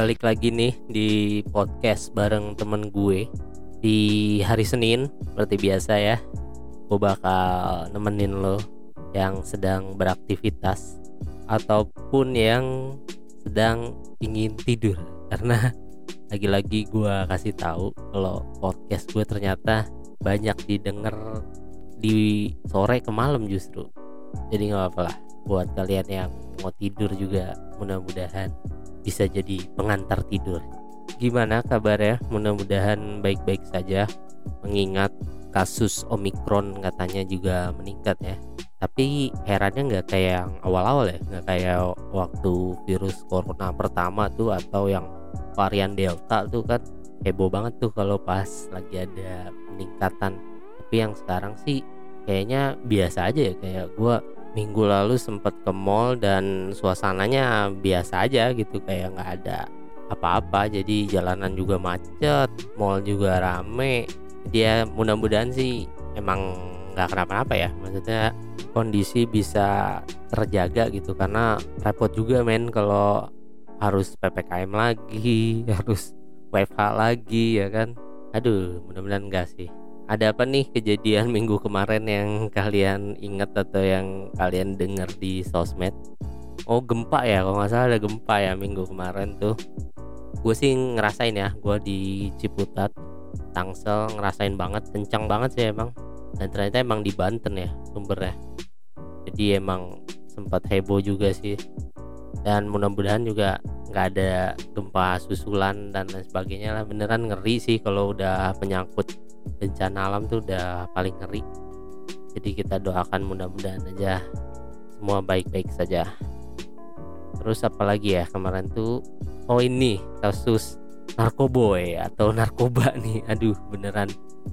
balik lagi nih di podcast bareng temen gue di hari Senin seperti biasa ya. Gue bakal nemenin lo yang sedang beraktivitas ataupun yang sedang ingin tidur. Karena lagi-lagi gue kasih tahu kalau podcast gue ternyata banyak didengar di sore ke malam justru. Jadi nggak apa-apa lah buat kalian yang mau tidur juga mudah-mudahan bisa jadi pengantar tidur. Gimana kabarnya? Mudah-mudahan baik-baik saja. Mengingat kasus Omikron katanya juga meningkat ya. Tapi herannya nggak kayak yang awal-awal ya, nggak kayak waktu virus corona pertama tuh atau yang varian Delta tuh kan heboh banget tuh kalau pas lagi ada peningkatan. Tapi yang sekarang sih kayaknya biasa aja ya kayak gue minggu lalu sempat ke mall dan suasananya biasa aja gitu kayak nggak ada apa-apa. Jadi jalanan juga macet mall juga rame. Dia mudah-mudahan sih emang nggak kenapa-napa ya. Maksudnya kondisi bisa terjaga gitu karena repot juga men kalau harus ppkm lagi harus WFH lagi ya kan? Aduh mudah-mudahan enggak sih ada apa nih kejadian minggu kemarin yang kalian ingat atau yang kalian dengar di sosmed? Oh gempa ya, kalau nggak salah ada gempa ya minggu kemarin tuh. Gue sih ngerasain ya, gue di Ciputat, Tangsel ngerasain banget, kencang banget sih emang. Dan ternyata emang di Banten ya sumbernya. Jadi emang sempat heboh juga sih. Dan mudah-mudahan juga nggak ada gempa susulan dan lain sebagainya lah. Beneran ngeri sih kalau udah penyangkut bencana alam tuh udah paling ngeri. Jadi kita doakan mudah-mudahan aja semua baik-baik saja. Terus apalagi ya? Kemarin tuh oh ini kasus narkoboy atau narkoba nih. Aduh beneran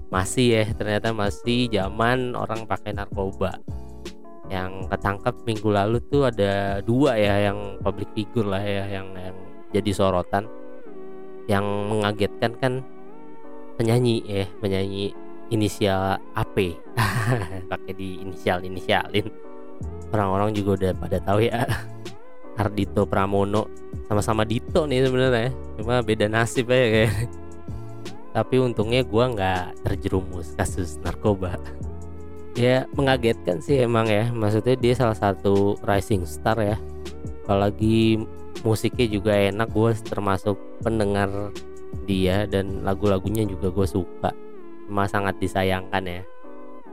masih ya. Ternyata masih zaman orang pakai narkoba yang ketangkap minggu lalu tuh ada dua ya yang public figure lah ya yang yang jadi sorotan. Yang mengagetkan kan penyanyi ya penyanyi inisial AP pakai di inisial inisialin orang-orang juga udah pada tahu ya. Ardito Pramono sama-sama Dito nih sebenarnya. Cuma beda nasib aja kayak tapi untungnya gue nggak terjerumus kasus narkoba ya mengagetkan sih emang ya. Maksudnya dia salah satu rising star ya. Apalagi musiknya juga enak gue termasuk pendengar dia dan lagu-lagunya juga gue suka. Cuma sangat disayangkan ya.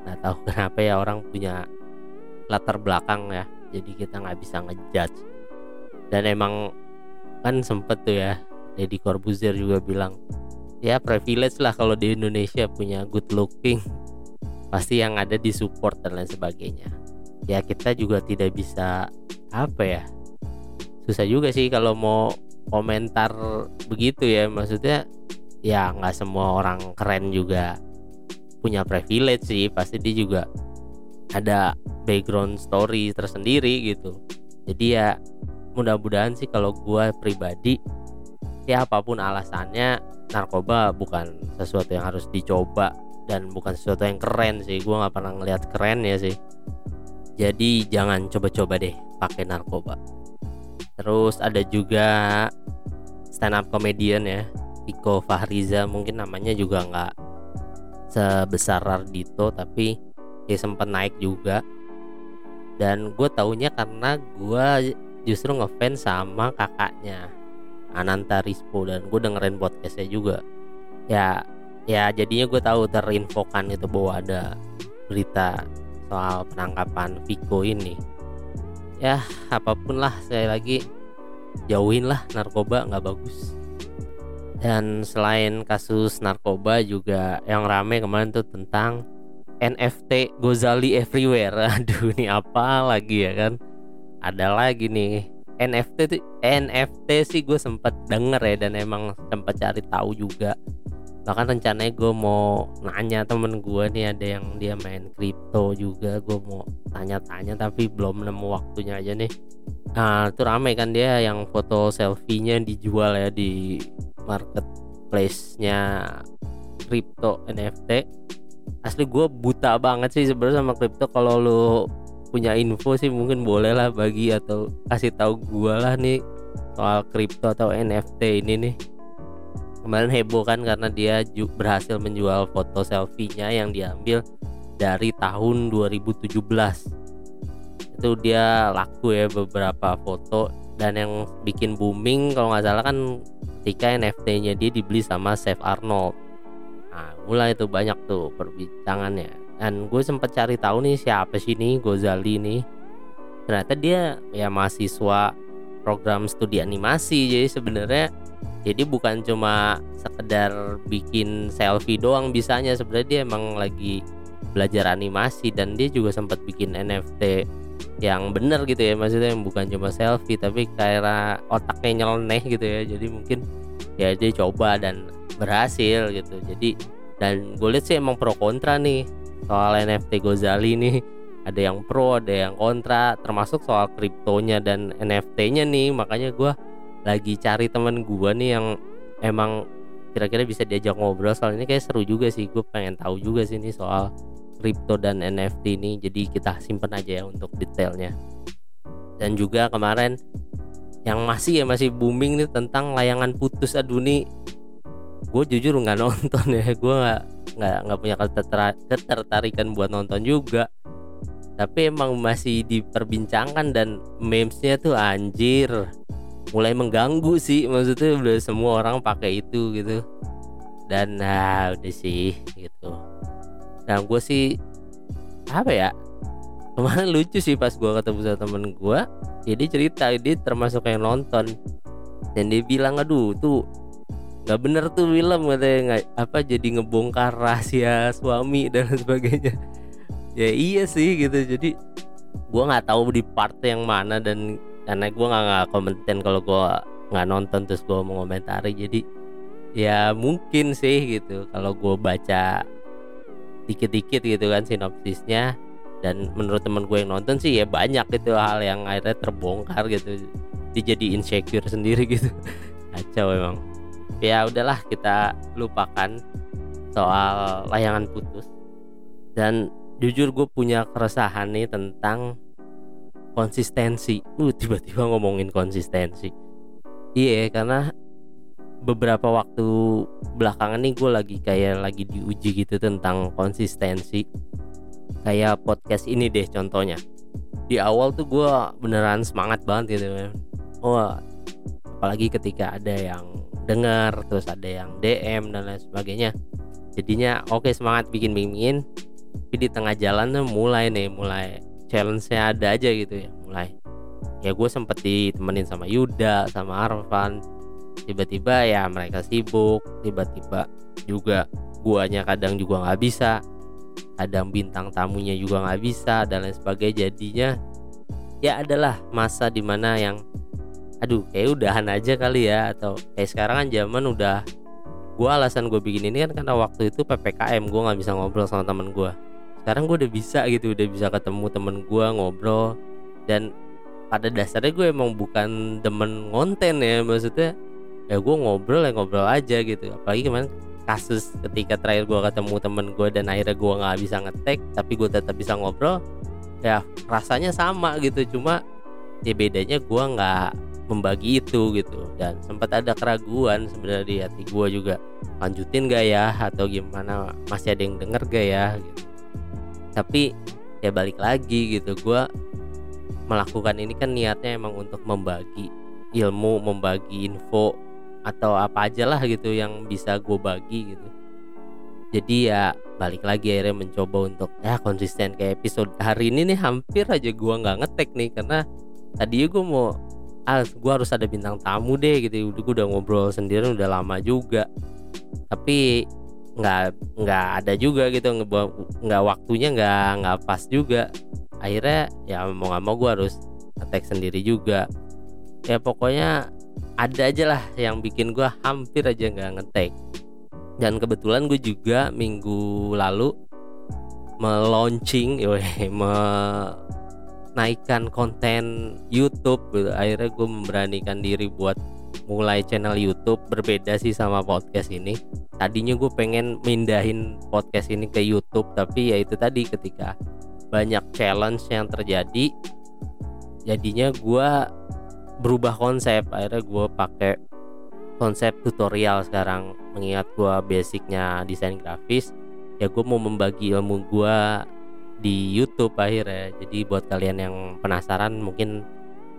Nggak tahu kenapa ya orang punya latar belakang ya. Jadi kita nggak bisa ngejudge. Dan emang kan sempet tuh ya Deddy Corbuzier juga bilang ya privilege lah kalau di Indonesia punya good looking pasti yang ada di support dan lain sebagainya. Ya kita juga tidak bisa apa ya susah juga sih kalau mau komentar begitu ya. Maksudnya ya nggak semua orang keren juga punya privilege sih. Pasti dia juga ada background story tersendiri gitu. Jadi ya mudah-mudahan sih kalau gue pribadi ya apa pun alasannya narkoba bukan sesuatu yang harus dicoba dan bukan sesuatu yang keren sih gue nggak pernah ngeliat keren ya sih. Jadi jangan coba-coba deh pakai narkoba. Terus ada juga stand up comedian ya Iko Fahriza mungkin namanya juga nggak sebesar Ardito tapi dia sempat naik juga. Dan gue taunya karena gue justru ngefans sama kakaknya Ananta Rispo dan gue dengerin podcastnya juga. Ya ya jadinya gue tahu terinfokan itu bahwa ada berita soal penangkapan Viko ini. Ya apa pun lah saya lagi jauhin lah narkoba nggak bagus. Dan selain kasus narkoba juga yang rame kemarin tuh tentang NFT Gozali Everywhere. Aduh ini apa lagi ya kan? Ada lagi nih NFT tuh NFT sih gue sempat denger ya dan emang sempat cari tahu juga bahkan rencananya gue mau nanya temen gue nih ada yang dia main kripto juga. Gue mau tanya-tanya tapi belum nemu waktunya aja nih. Nah itu rame kan dia yang foto selfie-nya dijual ya di marketplace-nya kripto NFT asli gue buta banget sih sebenarnya sama kripto. Kalau lo punya info sih mungkin boleh lah bagi atau kasih tahu gue lah nih soal kripto atau NFT ini nih kemarin heboh kan karena dia berhasil menjual foto selfie-nya yang diambil dari tahun 2017 itu dia laku ya beberapa foto dan yang bikin booming kalau nggak salah kan ketika NFT-nya dia dibeli sama Seth Arnold. Nah mulai itu banyak tuh perbincangannya. Dan gue sempat cari tahu nih siapa sih nih Gozali nih. Ternyata dia ya mahasiswa program studi animasi. Jadi sebenarnya jadi bukan cuma sekedar bikin selfie doang bisanya sebenarnya dia emang lagi belajar animasi dan dia juga sempat bikin NFT yang bener gitu ya maksudnya yang bukan cuma selfie tapi kayak otaknya nyeleneh gitu ya. Jadi mungkin ya dia coba dan berhasil gitu. Jadi dan gue lihat sih emang pro kontra nih soal NFT Gozali nih ada yang pro ada yang kontra termasuk soal kriptonya dan NFT-nya nih. Makanya gue lagi cari temen gue nih yang emang kira-kira bisa diajak ngobrol. Soal ini kayak seru juga sih gue pengen tahu juga sih ini soal kripto dan NFT ini. Jadi kita simpen aja ya untuk detailnya. Dan juga kemarin yang masih ya masih booming nih tentang layangan putus. Aduh nih gue jujur nggak nonton ya. Gue nggak nggak nggak punya ketertarikan buat nonton juga. Tapi emang masih diperbincangkan dan memesnya tuh anjir mulai mengganggu sih maksudnya udah semua orang pakai itu gitu. Dan nah udah sih gitu. Dan gue sih apa ya kemarin lucu sih pas gue ketemu sama temen gue jadi cerita dia termasuk yang nonton. Dan dia bilang aduh tuh nggak bener tuh film katanya nggak apa jadi ngebongkar rahasia suami dan sebagainya. Ya iya sih gitu. Jadi gue nggak tahu di part yang mana dan karena gue nggak nggak kompeten kalau gue nggak nonton terus gue mau komentari. Jadi ya mungkin sih gitu kalau gue baca dikit-dikit gitu kan sinopsisnya. Dan menurut temen gue yang nonton sih ya banyak gitu hal yang akhirnya terbongkar gitu. Dia jadi insecure sendiri gitu. Kacau emang. Ya udahlah kita lupakan soal layangan putus. Dan jujur gue punya keresahan nih tentang konsistensi. Lu tiba-tiba ngomongin konsistensi. Iya karena beberapa waktu belakangan nih gue lagi kayak lagi diuji gitu tentang konsistensi. Kayak podcast ini deh contohnya. Di awal tuh gue beneran semangat banget gitu kan oh apalagi ketika ada yang dengar terus ada yang DM dan lain sebagainya. Jadinya oke okay, semangat bikin bikin tapi di tengah jalan tuh mulai nih mulai challenge-nya ada aja gitu ya mulai. Ya gue sempet ditemenin sama Yuda sama Arfan. Tiba-tiba ya mereka sibuk tiba-tiba juga guanya kadang juga nggak bisa kadang bintang tamunya juga nggak bisa dan lain sebagainya. Jadinya ya adalah masa di mana yang aduh kayak udahan aja kali ya atau kayak sekarang kan zaman udah gue alasan gue bikin ini kan karena waktu itu ppkm gue nggak bisa ngobrol sama temen gue sekarang gue udah bisa gitu udah bisa ketemu temen gue ngobrol. Dan pada dasarnya gue emang bukan demen konten ya maksudnya ya gue ngobrol ya ngobrol aja gitu. Apalagi kemarin kasus ketika terakhir gue ketemu temen gue dan akhirnya gue nggak bisa ngetek tapi gue tetap bisa ngobrol ya rasanya sama gitu. Cuma ya bedanya gue nggak membagi itu gitu. Dan sempat ada keraguan sebenarnya di hati gue juga. Lanjutin gak ya? Atau gimana? Masih ada yang denger gak ya? Gitu tapi ya balik lagi gitu gue melakukan ini kan niatnya emang untuk membagi ilmu membagi info atau apa aja lah gitu yang bisa gue bagi gitu. Jadi ya balik lagi akhirnya mencoba untuk ya konsisten kayak episode hari ini nih hampir aja gue nggak ngetek nih karena tadi gue mau ah gue harus ada bintang tamu deh gitu. Udah gue udah ngobrol sendiri udah lama juga. Tapi nggak nggak ada juga gitu nggak waktunya nggak nggak pas juga. Akhirnya ya mau nggak mau gue harus attack sendiri juga. Ya pokoknya ada aja lah yang bikin gue hampir aja nggak ngetek dan kebetulan gue juga minggu lalu melaunching menaikkan konten YouTube gitu. akhirnya gue memberanikan diri buat mulai channel YouTube berbeda sih sama podcast ini. Tadinya gue pengen mindahin podcast ini ke YouTube tapi ya itu tadi ketika banyak challenge yang terjadi jadinya gue berubah konsep. Akhirnya gue pakai konsep tutorial sekarang mengingat gue basicnya desain grafis ya gue mau membagi ilmu gue di YouTube akhirnya. Jadi buat kalian yang penasaran mungkin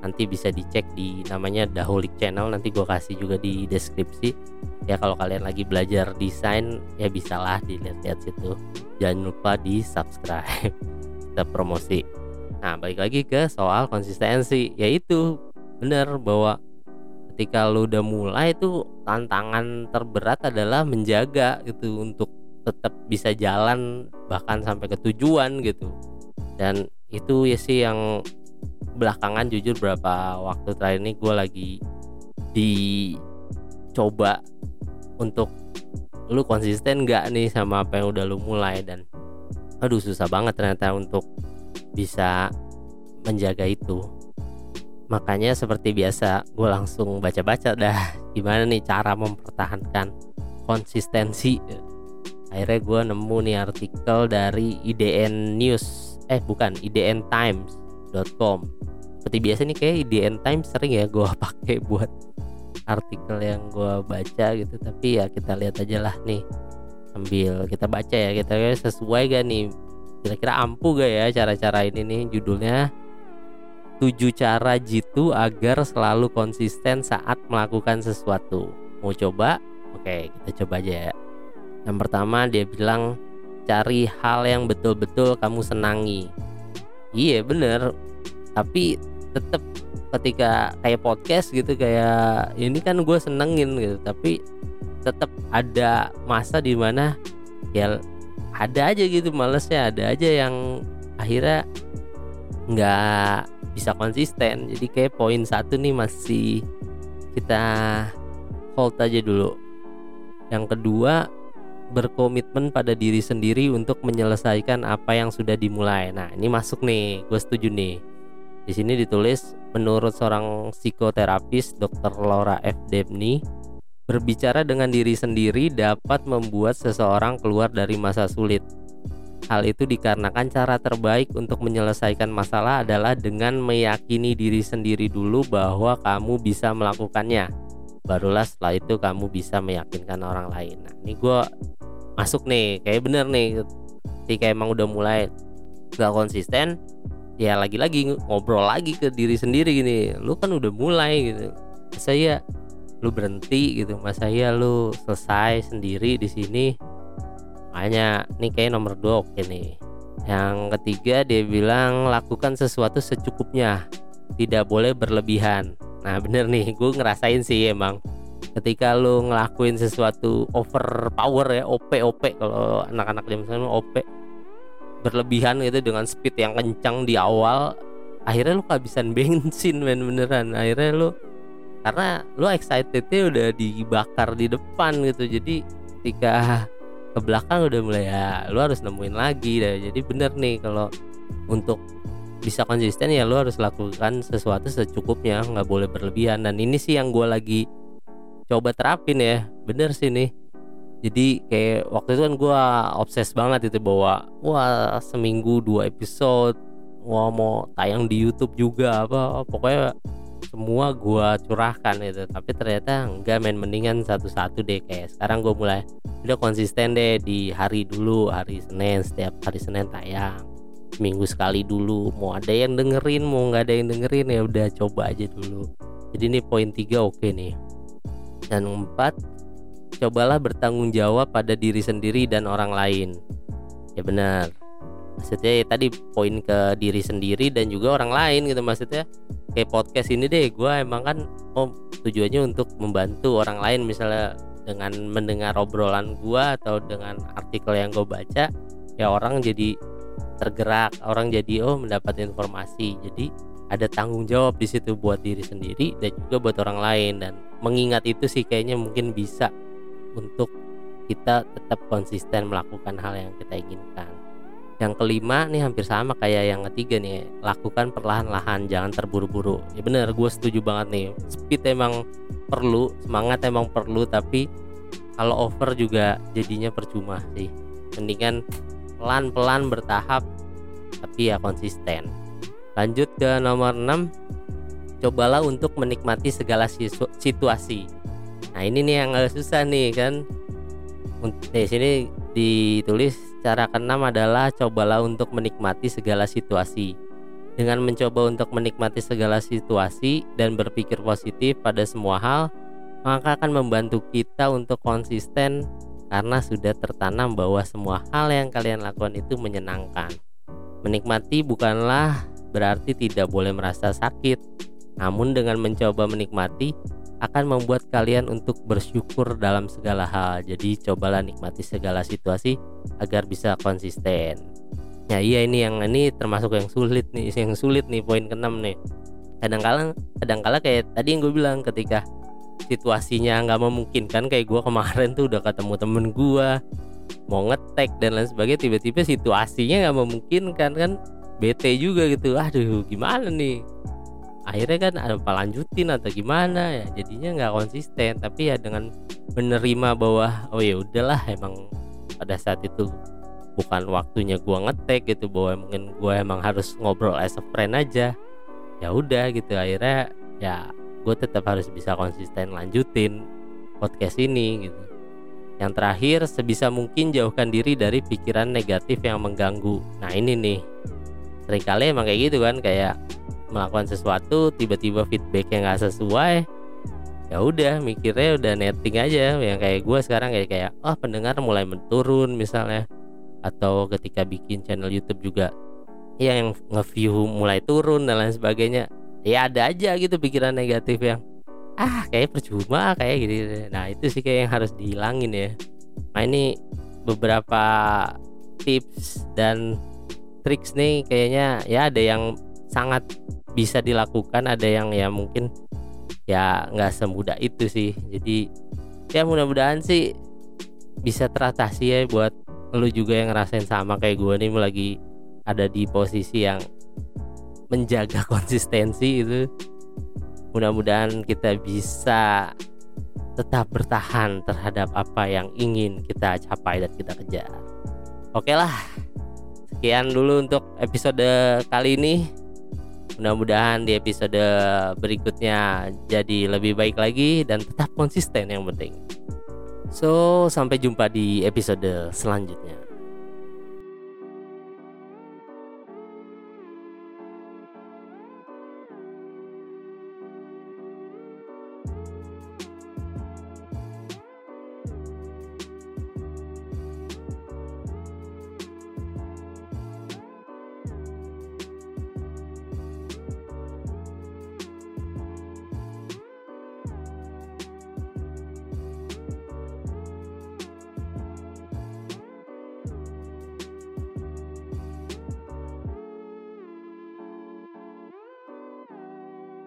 nanti bisa dicek di namanya Daholik Channel nanti gue kasih juga di deskripsi. Ya kalau kalian lagi belajar desain ya bisalah dilihat-lihat situ. Jangan lupa di subscribe kita promosi. Nah balik lagi ke soal konsistensi. Yaitu bener bahwa ketika lu udah mulai itu tantangan terberat adalah menjaga gitu untuk tetap bisa jalan bahkan sampai ke tujuan gitu. Dan itu ya sih yang belakangan jujur berapa waktu terakhir ini gue lagi dicoba untuk lu konsisten gak nih sama apa yang udah lu mulai? Dan aduh susah banget ternyata untuk bisa menjaga itu. Makanya seperti biasa gue langsung baca-baca dah gimana nih cara mempertahankan konsistensi. Akhirnya gue nemu nih artikel dari IDN News, eh bukan IDN Times.com. Seperti biasa nih kayak IDN Times sering ya gue pakai buat artikel yang gue baca gitu. Tapi ya kita lihat aja lah nih sambil kita baca ya kita sesuai gak nih kira-kira ampuh gak ya cara-cara ini nih judulnya 7 cara jitu agar selalu konsisten saat melakukan sesuatu. Mau coba? Oke, kita coba aja ya. Yang pertama dia bilang cari hal yang betul-betul kamu senangi. Iya bener, tapi tetap ketika kayak podcast gitu kayak ini kan gue senengin gitu, tapi tetap ada masa di mana ya ada aja gitu malesnya ada aja yang akhirnya nggak bisa konsisten. Jadi kayak poin satu nih masih kita hold aja dulu. Yang kedua berkomitmen pada diri sendiri untuk menyelesaikan apa yang sudah dimulai nah ini masuk nih gue setuju nih di sini ditulis menurut seorang psikoterapis Dr. Laura F. Debney berbicara dengan diri sendiri dapat membuat seseorang keluar dari masa sulit Hal itu dikarenakan cara terbaik untuk menyelesaikan masalah adalah dengan meyakini diri sendiri dulu bahwa kamu bisa melakukannya. Barulah setelah itu kamu bisa meyakinkan orang lain. Nah, ini gue masuk nih, kayak bener nih. Ketika emang udah mulai gak konsisten, ya lagi-lagi ngobrol lagi ke diri sendiri gini. Lu kan udah mulai gitu. Saya lu berhenti gitu, masa ya lu selesai sendiri di sini makanya ini kayak nomor dua oke nih yang ketiga dia bilang lakukan sesuatu secukupnya tidak boleh berlebihan nah bener nih gue ngerasain sih emang. Ketika lu ngelakuin sesuatu over power ya OP OP kalau anak-anak sekarang OP berlebihan gitu dengan speed yang kencang di awal akhirnya lu kehabisan bensin men beneran. Akhirnya lu karena lu excitednya udah dibakar di depan gitu jadi ketika ke belakang udah mulai ya lu harus nemuin lagi deh. jadi bener nih kalau untuk bisa konsisten ya lu harus lakukan sesuatu secukupnya nggak boleh berlebihan. Dan ini sih yang gue lagi coba terapin ya. Bener sih nih. Jadi kayak waktu itu kan gue obses banget itu bahwa wah seminggu dua episode wah mau tayang di YouTube juga apa pokoknya semua gua curahkan itu tapi ternyata enggak main mendingan satu-satu deh. Kayak sekarang gue mulai udah konsisten deh di hari dulu hari Senin setiap hari Senin tayang minggu sekali dulu mau ada yang dengerin mau nggak ada yang dengerin ya udah coba aja dulu. Jadi ini poin tiga oke nih. Dan empat cobalah bertanggung jawab pada diri sendiri dan orang lain. Ya benar. Maksudnya ya, tadi poin ke diri sendiri dan juga orang lain gitu maksudnya kayak podcast ini deh gue emang kan oh tujuannya untuk membantu orang lain. Misalnya dengan mendengar obrolan gue atau dengan artikel yang gue baca ya orang jadi tergerak orang jadi oh mendapat informasi. Jadi ada tanggung jawab di situ buat diri sendiri dan juga buat orang lain. Dan mengingat itu sih kayaknya mungkin bisa untuk kita tetap konsisten melakukan hal yang kita inginkan. Yang kelima nih hampir sama kayak yang ketiga nih lakukan perlahan-lahan jangan terburu-buru. Ya bener gue setuju banget nih. Speed emang perlu semangat emang perlu tapi kalau over juga jadinya percuma sih. Mendingan pelan-pelan bertahap tapi ya konsisten. Lanjut ke nomor 6 cobalah untuk menikmati segala situasi. Nah ini nih yang agak susah nih kan? Di sini ditulis cara keenam adalah cobalah untuk menikmati segala situasi. Dengan mencoba untuk menikmati segala situasi dan berpikir positif pada semua hal, maka akan membantu kita untuk konsisten karena sudah tertanam bahwa semua hal yang kalian lakukan itu menyenangkan. Menikmati bukanlah berarti tidak boleh merasa sakit, namun dengan mencoba menikmati akan membuat kalian untuk bersyukur dalam segala hal. Jadi cobalah nikmati segala situasi agar bisa konsisten ya iya ini yang ini termasuk yang sulit nih yang sulit nih poin keenam nih kadang-kala kadang-kala kayak tadi yang gue bilang ketika situasinya nggak memungkinkan kayak gue kemarin tuh udah ketemu temen gue mau ngetek dan lain sebagainya tiba-tiba situasinya nggak memungkinkan kan bete juga gitu. Aduh gimana nih? Akhirnya kan ada apa lanjutin atau gimana? Ya jadinya nggak konsisten. Tapi ya dengan menerima bahwa oh ya udahlah emang pada saat itu bukan waktunya gua ngetek gitu bahwa mungkin gua emang harus ngobrol as a friend aja ya udah gitu. Akhirnya ya gue tetap harus bisa konsisten lanjutin podcast ini gitu. Yang terakhir sebisa mungkin jauhkan diri dari pikiran negatif yang mengganggu. Nah ini nih. Seringkali emang kayak gitu kan kayak melakukan sesuatu tiba-tiba feedback yang nggak sesuai ya udah mikirnya udah netting aja. Yang kayak gue sekarang kayak kayak oh pendengar mulai menurun misalnya. Atau ketika bikin channel YouTube juga ya yang nge-view mulai turun dan lain sebagainya ya ada aja gitu pikiran negatif yang ah kayak percuma kayak gitu nah itu sih kayak yang harus dihilangin ya. Nah ini beberapa tips dan triks nih kayaknya ya ada yang sangat bisa dilakukan ada yang ya mungkin ya nggak semudah itu sih. Jadi ya mudah-mudahan sih bisa teratasi ya buat lu juga yang ngerasain sama kayak gue nih lagi ada di posisi yang menjaga konsistensi itu. Mudah-mudahan kita bisa tetap bertahan terhadap apa yang ingin kita capai dan kita kejar. Oke lah sekian dulu untuk episode kali ini. Mudah-mudahan di episode berikutnya jadi lebih baik lagi dan tetap konsisten yang penting. So, sampai jumpa di episode selanjutnya.